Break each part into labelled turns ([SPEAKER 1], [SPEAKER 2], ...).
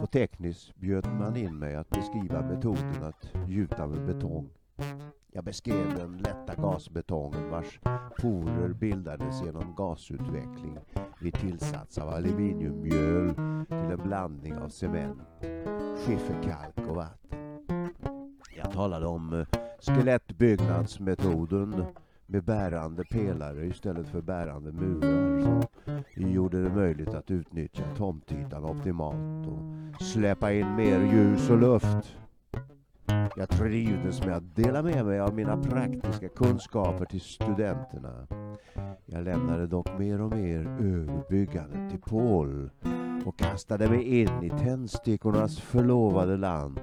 [SPEAKER 1] På tekniskt bjöd man in mig att beskriva metoden att gjuta med betong. Jag beskrev den lätta gasbetongen vars porer bildades genom gasutveckling vid tillsats av aluminiummjöl till en blandning av cement, skifferkalk och vatten. Jag talade om eh, skelettbyggnadsmetoden med bärande pelare istället för bärande murar som gjorde det möjligt att utnyttja tomtytan optimalt och släppa in mer ljus och luft. Jag trivdes med att dela med mig av mina praktiska kunskaper till studenterna. Jag lämnade dock mer och mer över byggandet till Paul och kastade mig in i tändstickornas förlovade land.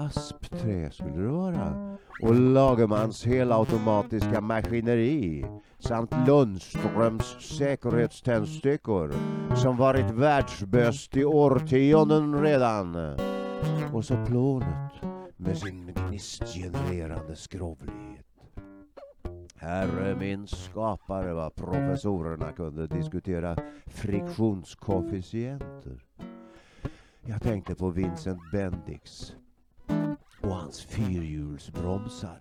[SPEAKER 1] Aspträ skulle det vara och Lagermans helautomatiska maskineri samt Lundströms säkerhetständstickor som varit världsbäst i årtionden redan. Och så plånet med sin gnistgenererande skrovlighet. Herre min skapare vad professorerna kunde diskutera friktionskoefficienter. Jag tänkte på Vincent Bendix och hans fyrhjulsbromsar.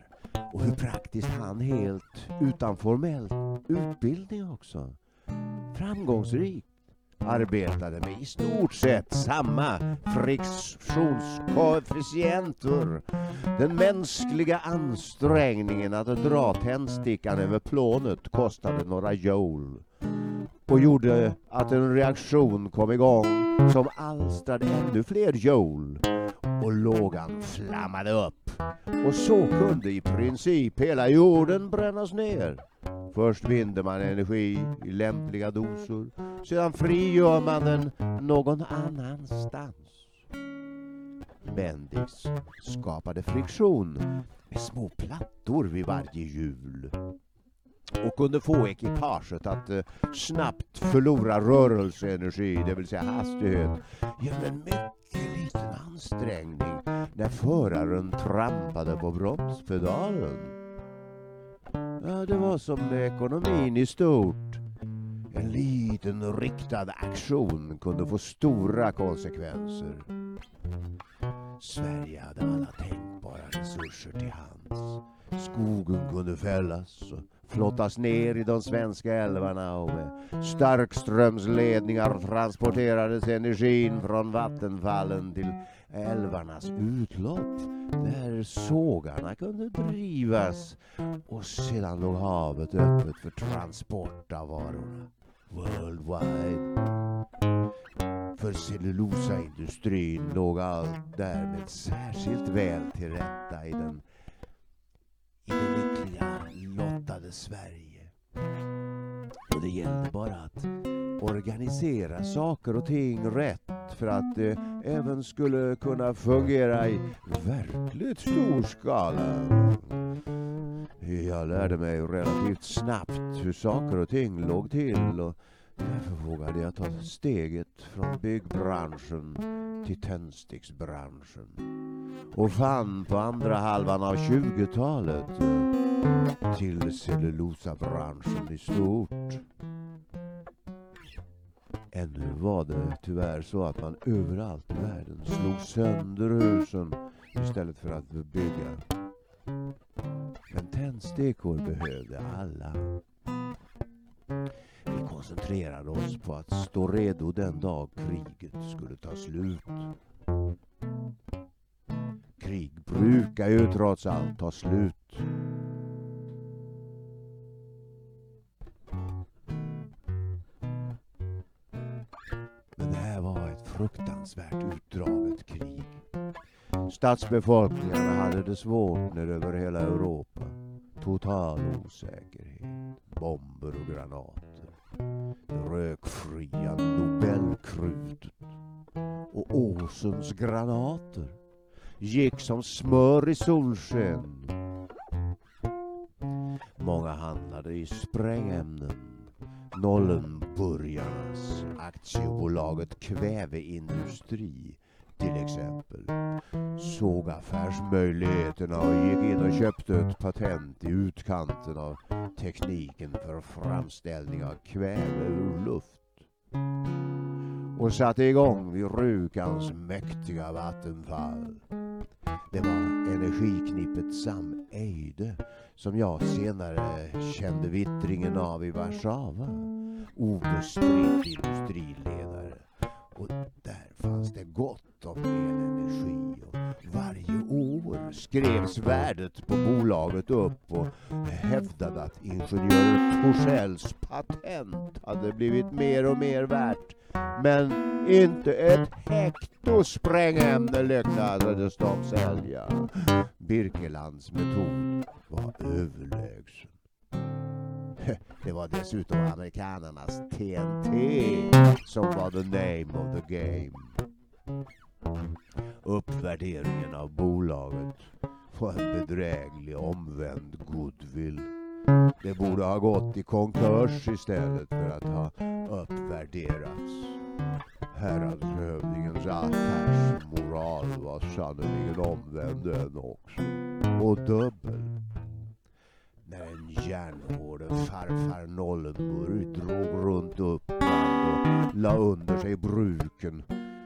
[SPEAKER 1] Och hur praktiskt han helt utan formell utbildning också framgångsrikt arbetade med i stort sett samma friktionskoefficienter. Den mänskliga ansträngningen att dra tändstickan över plånet kostade några joule och gjorde att en reaktion kom igång som alstrade ännu fler joule och lågan flammade upp. Och så kunde i princip hela jorden brännas ner. Först binder man energi i lämpliga doser, sedan frigör man den någon annanstans. Bendix skapade friktion med små plattor vid varje hjul och kunde få ekipaget att eh, snabbt förlora rörelseenergi, det vill säga hastighet, genom en mycket liten ansträngning när föraren trampade på bromspedalen. Ja, det var som med ekonomin i stort. En liten riktad aktion kunde få stora konsekvenser. Sverige hade alla tänkbara resurser till hands. Skogen kunde fällas och flottas ner i de svenska älvarna och med starkströmsledningar transporterades energin från vattenfallen till älvarnas utlopp där sågarna kunde drivas och sedan låg havet öppet för transport av varorna worldwide. För cellulosaindustrin låg allt därmed särskilt väl till rätta i den i den lyckliga lottade Sverige. Och det gällde bara att organisera saker och ting rätt för att det även skulle kunna fungera i verkligt stor skala. Jag lärde mig relativt snabbt hur saker och ting låg till och därför vågade jag ta steget från byggbranschen till tändsticksbranschen och fann på andra halvan av 20-talet till cellulosabranschen i stort. Ännu var det tyvärr så att man överallt i världen slog sönder husen istället för att bygga. Men tändstickor behövde alla. Vi koncentrerade oss på att stå redo den dag kriget skulle ta slut. Krig brukar ju trots allt ta slut. Det här var ett fruktansvärt utdraget krig. Stadsbefolkningarna hade det svårt när över hela Europa. Total osäkerhet, bomber och granater. Det rökfria Nobelkrutet och Åsens granater gick som smör i solsken. Många handlade i sprängämnen. Nollenburg Bolaget Kväveindustri till exempel såg affärsmöjligheterna och gick in och köpte ett patent i utkanten av tekniken för framställning av kväve ur luft. och satte igång vid Rukans mäktiga vattenfall. Det var energiknippet Sam Eide som jag senare kände vittringen av i Warszawa. Obestridd industriledare. Och där fanns det gott om elenergi och varje år skrevs värdet på bolaget upp och hävdade att ingenjör Torssells patent hade blivit mer och mer värt. Men inte ett hekto sprängämne lyckades de sälja. Birkelands metod var överlägsen. Det var dessutom amerikanernas TNT som var the name of the game. Uppvärderingen av bolaget var en bedräglig omvänd goodwill. Det borde ha gått i konkurs istället för att ha uppvärderats. Häradshövdingens affärsmoral var sannerligen omvänd den också. Och dubbel. När en järnhård farfar Nollenburg drog runt upp och la under sig bruken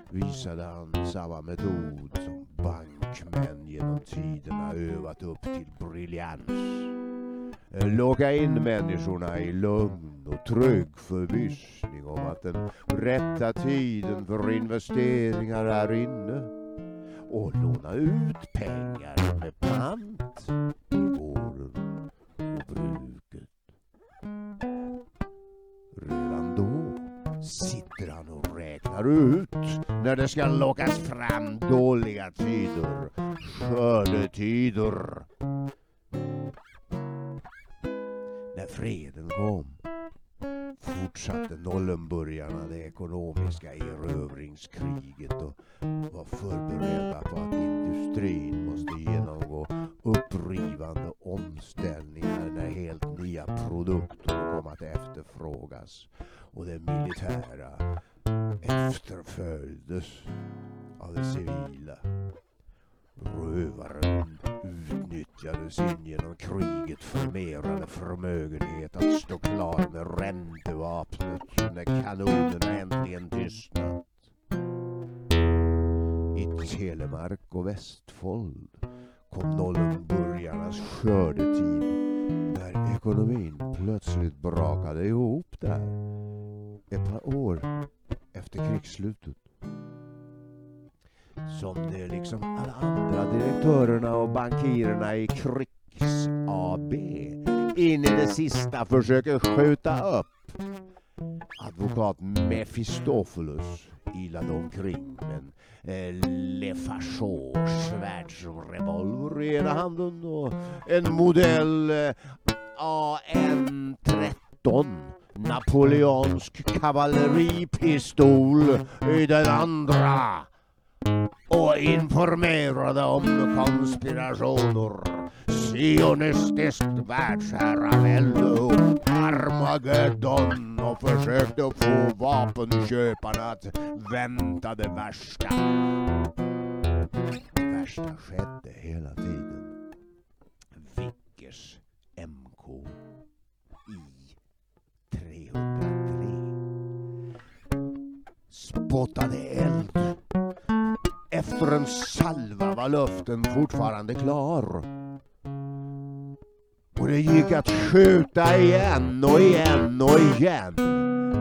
[SPEAKER 1] visade han samma metod som bankmän genom tiderna övat upp till briljans. Locka in människorna i lugn och trygg förvissning om att den rätta tiden för investeringar är inne och låna ut pengar med pant och ut när det ska lockas fram dåliga tider, skördetider. När freden kom fortsatte Nollenburgarna det ekonomiska erövringskriget och var förberedda på att industrin måste genomgå upprivande omställningar när helt nya produkter kom att efterfrågas och det militära efterföljdes av det civila. Rövaren utnyttjade sin genom kriget förmerade förmögenhet att stå klar med räntevapnet när kanonerna äntligen tystnat. I Telemark och Västfold kom Nollenburgarnas skördetid när ekonomin plötsligt brakade ihop där ett par år efter krigsslutet. Som det liksom alla andra direktörerna och bankirerna i Krigs AB in i det sista försöker skjuta upp. Advokat Mefistofelus ilade omkring med en eh, Lefachaux svärdsrevolver i ena handen och en modell eh, AN-13 napoleonsk kavalleripistol i den andra och informerade om konspirationer, sionistiskt världsherravälde och Armageddon och försökte få vapenköparna att vänta det värsta. Det värsta skedde hela tiden. Vickers MK spottade eld efter en salva var luften fortfarande klar. Och det gick att skjuta igen och igen och igen.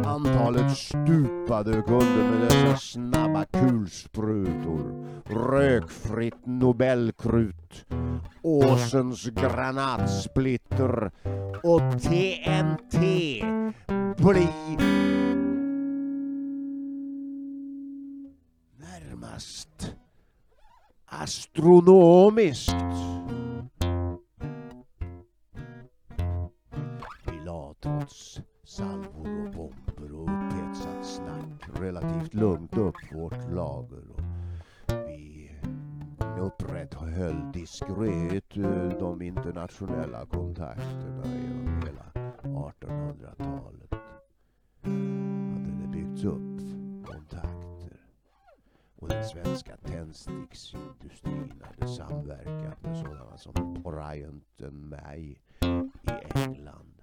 [SPEAKER 1] Antalet stupade kunde med dessa snabba kulsprutor, rökfritt Nobelkrut, Åsens granatsplitter och TNT bli närmast astronomiskt. Vi la trots salvor och bomber och upphetsat snack relativt lugnt upp vårt lager. Och vi upprätthöll diskret eh, de internationella kontakterna genom hela 1800-talet. Svenska tändsticksindustrin hade samverkat med sådana som Bryant May i England.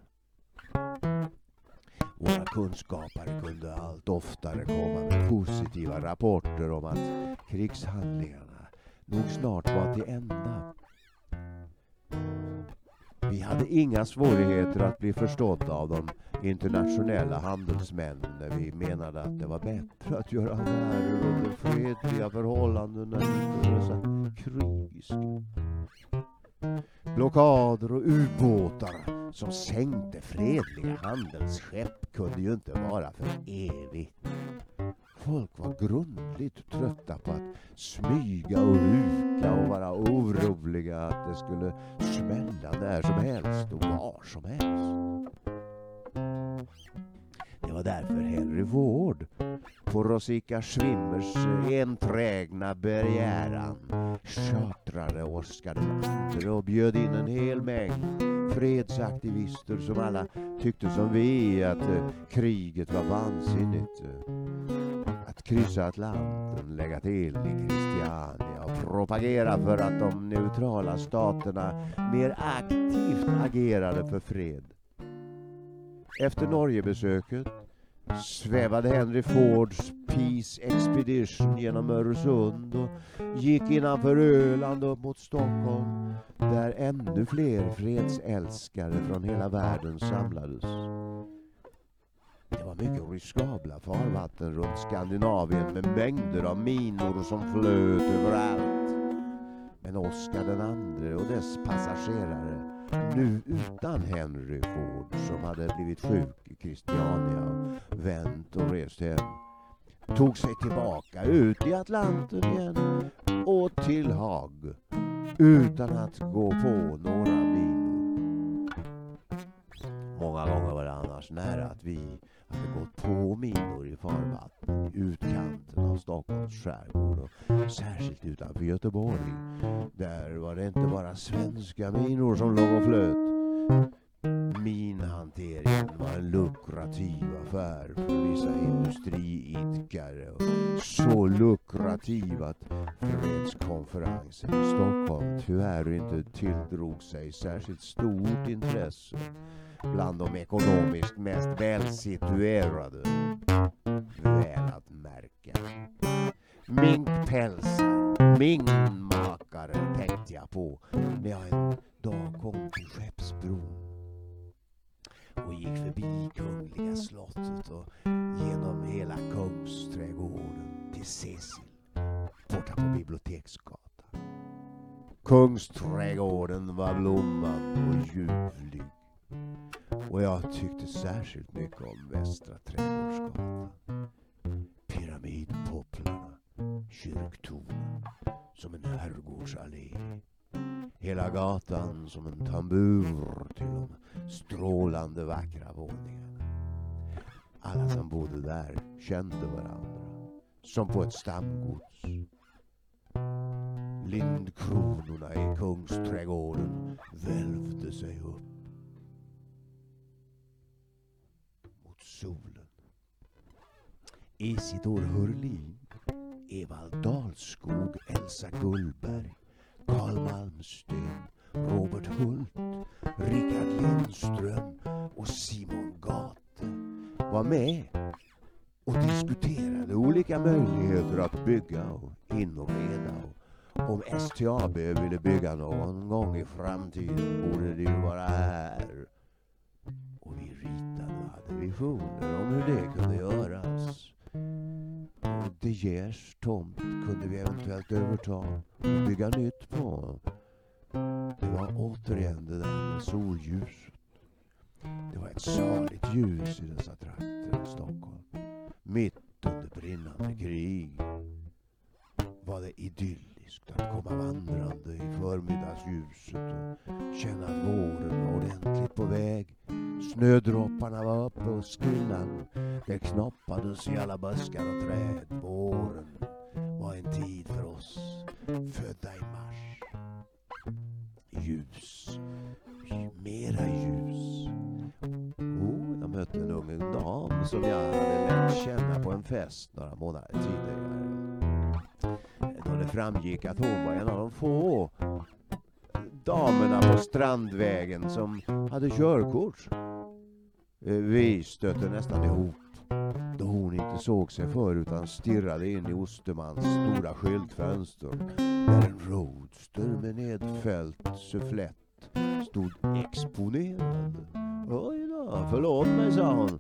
[SPEAKER 1] Våra kunskapare kunde allt oftare komma med positiva rapporter om att krigshandlingarna nog snart var till ända. Hade inga svårigheter att bli förstådda av de internationella handelsmännen när vi menade att det var bättre att göra affärer under fredliga förhållanden än under dessa krigiska. Blockader och ubåtar som sänkte fredliga handelsskepp kunde ju inte vara för evigt. Folk var grundligt trötta på att smyga och ruka och vara oroliga att det skulle smälla när som helst och var som helst. Det var därför Henry Ward på Rosika Schwimmers enträgna begäran chartrade Oscar II och bjöd in en hel mängd fredsaktivister som alla tyckte som vi att eh, kriget var vansinnigt. Eh. Att kryssa Atlanten, lägga till i Christiania och propagera för att de neutrala staterna mer aktivt agerade för fred. Efter Norgebesöket svävade Henry Fords Peace Expedition genom Öresund och gick innanför Öland upp mot Stockholm där ännu fler fredsälskare från hela världen samlades. Det var mycket riskabla farvatten runt Skandinavien med mängder av minor som flöt överallt. Men Oscar den andre och dess passagerare, nu utan Henry Ford som hade blivit sjuk i Christiania vänt och rest hem, tog sig tillbaka ut i Atlanten igen och till Haag utan att gå på några minor. Många gånger var det annars nära att vi hade gått på minor i farvatten i utkanten av Stockholms skärgård och särskilt utanför Göteborg. Där var det inte bara svenska minor som låg och flöt. Minhanteringen var en lukrativ affär för vissa industriidkare och så lukrativ att fredskonferensen i Stockholm tyvärr inte tilldrog sig särskilt stort intresse bland de ekonomiskt mest välsituerade. Väl att märka. Minkpälsar, minkmakare tänkte jag på när jag en dag kom till Skeppsbron och gick förbi Kungliga slottet och genom hela Kungsträdgården till Cecil borta på Biblioteksgatan. Kungsträdgården var blommande och ljuvlig och jag tyckte särskilt mycket om Västra Trädgårdsgatan. Pyramidpopplarna, kyrktornen som en herrgårdsallé. Hela gatan som en tambur till de strålande vackra våningarna. Alla som bodde där kände varandra, som på ett stamgods. Lindkronorna i Kungsträdgården välvde sig upp solen. Isidor Hurlin, Evald Dahlskog, Elsa Gullberg, Karl Malmsten, Robert Hult, Rickard Lindström och Simon Gate var med och diskuterade olika möjligheter att bygga och inreda. Och om STAB ville bygga någon gång i framtiden borde det ju vara här. Visioner om hur det kunde göras. Och De Geers tomt kunde vi eventuellt överta och bygga nytt på. Det var återigen det där med solljuset. Det var ett saligt ljus i dessa trakter i Stockholm. Mitt under brinnande krig var det idylliskt att komma vandrande i förmiddagsljuset och känna att våren var ordentligt på väg. Snödropparna var uppe och skyllan. Det knoppades i alla buskar och träd. Våren var en tid för oss födda i mars. Ljus. Mera ljus. Oh, jag mötte en ung dam som jag hade lärt känna på en fest några månader tidigare. Då det framgick att hon var en av de få damerna på Strandvägen som hade körkort. Eh, vi stötte nästan ihop då hon inte såg sig för utan stirrade in i Ostermans stora skyltfönster där en roadster med nedfällt sufflett stod exponerad. Oj då, förlåt mig, sa hon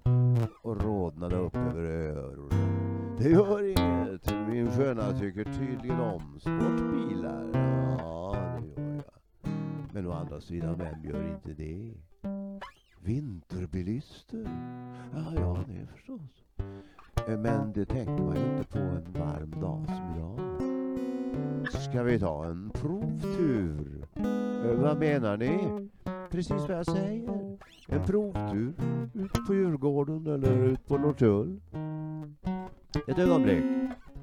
[SPEAKER 1] och rodnade upp över öronen. Det gör inget, min sköna tycker tydligen om sportbilar. Ja, det gör jag. Men å andra sidan, vem gör inte det? Vinterbilister? Ja, ja, det förstås. Eh, men det tänker man ju inte på en varm dag som idag. Ska vi ta en provtur? Eh, vad menar ni? Precis vad jag säger. En provtur ut på Djurgården eller ut på Norrtull. Ett ögonblick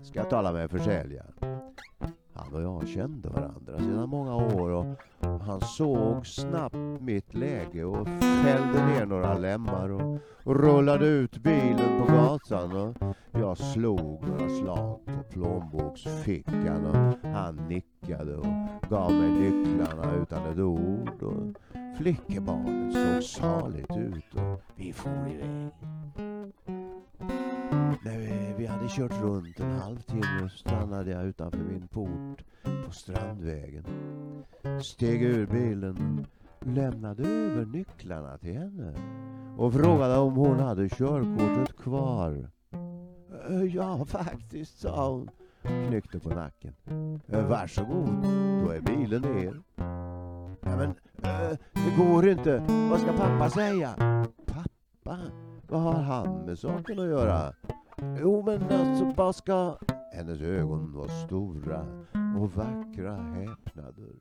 [SPEAKER 1] ska jag tala med försäljaren. Han och jag kände varandra sedan många år och han såg snabbt mitt läge och fällde ner några lemmar och, och rullade ut bilen på gatan och jag slog några slag på plånboksfickan och han nickade och gav mig nycklarna utan ett ord och flickebarnet såg saligt ut och vi for iväg. När vi, vi hade kört runt en halvtimme stannade jag utanför min port på Strandvägen. Steg ur bilen, lämnade över nycklarna till henne och frågade om hon hade körkortet kvar. Ja, faktiskt, sa hon. Knyckte på nacken. Varsågod, då är bilen er. Ja, men det går inte. Vad ska pappa säga? Pappa? Vad har han med saken att göra? Jo, men alltså, vad ska... Hennes ögon var stora och vackra häpnader.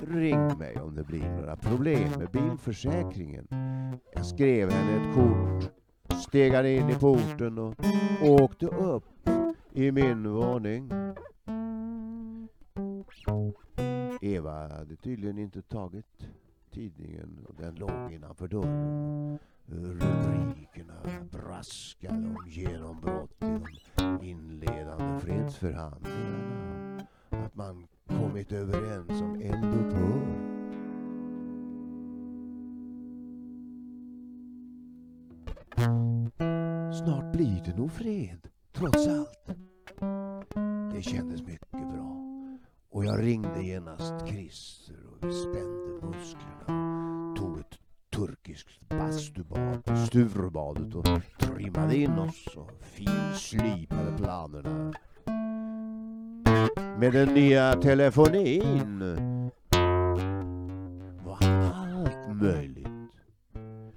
[SPEAKER 1] Ring mig om det blir några problem med bilförsäkringen. Jag skrev henne ett kort, stegade in i porten och åkte upp i min våning. Eva hade tydligen inte tagit tidningen och den låg innanför dörren. Rubrikerna braskade om genombrott i de inledande fredsförhandlingarna. Att man kommit överens om eldupphör. Snart blir det nog fred, trots allt. Det kändes mycket bra. Och jag ringde genast Christer och vi spände musklerna. Tog ett turkiskt bastubad på Sturebadet och trimmade in oss och finslipade planerna. Med den nya telefonin var allt möjligt.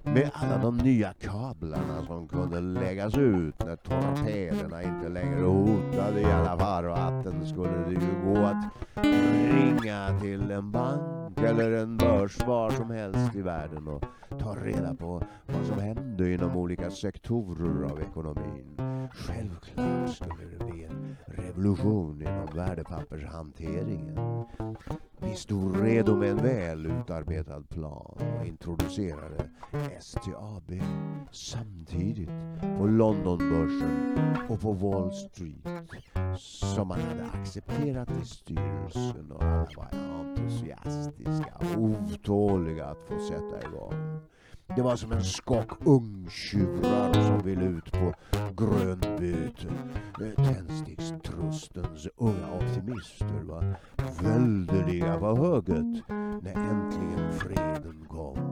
[SPEAKER 1] Med alla de nya kablarna som kunde läggas ut när torpederna inte längre hotade i alla fall och att den skulle det ju gå att ringa till en bank eller en börs var som helst i världen och ta reda på vad som hände inom olika sektorer av ekonomin. Självklart skulle det bli en revolution inom värdepappershanteringen. Vi stod redo med en väl utarbetad plan och introducerade STAB samtidigt på Londonbörsen och på Wall Street som man hade accepterat i styrelsen och alla var entusiastiska och otåliga att få sätta igång. Det var som en skock ungtjurar som ville ut på grönbyte. Tändstickstrustens unga optimister var väldeliga på hugget när äntligen freden kom.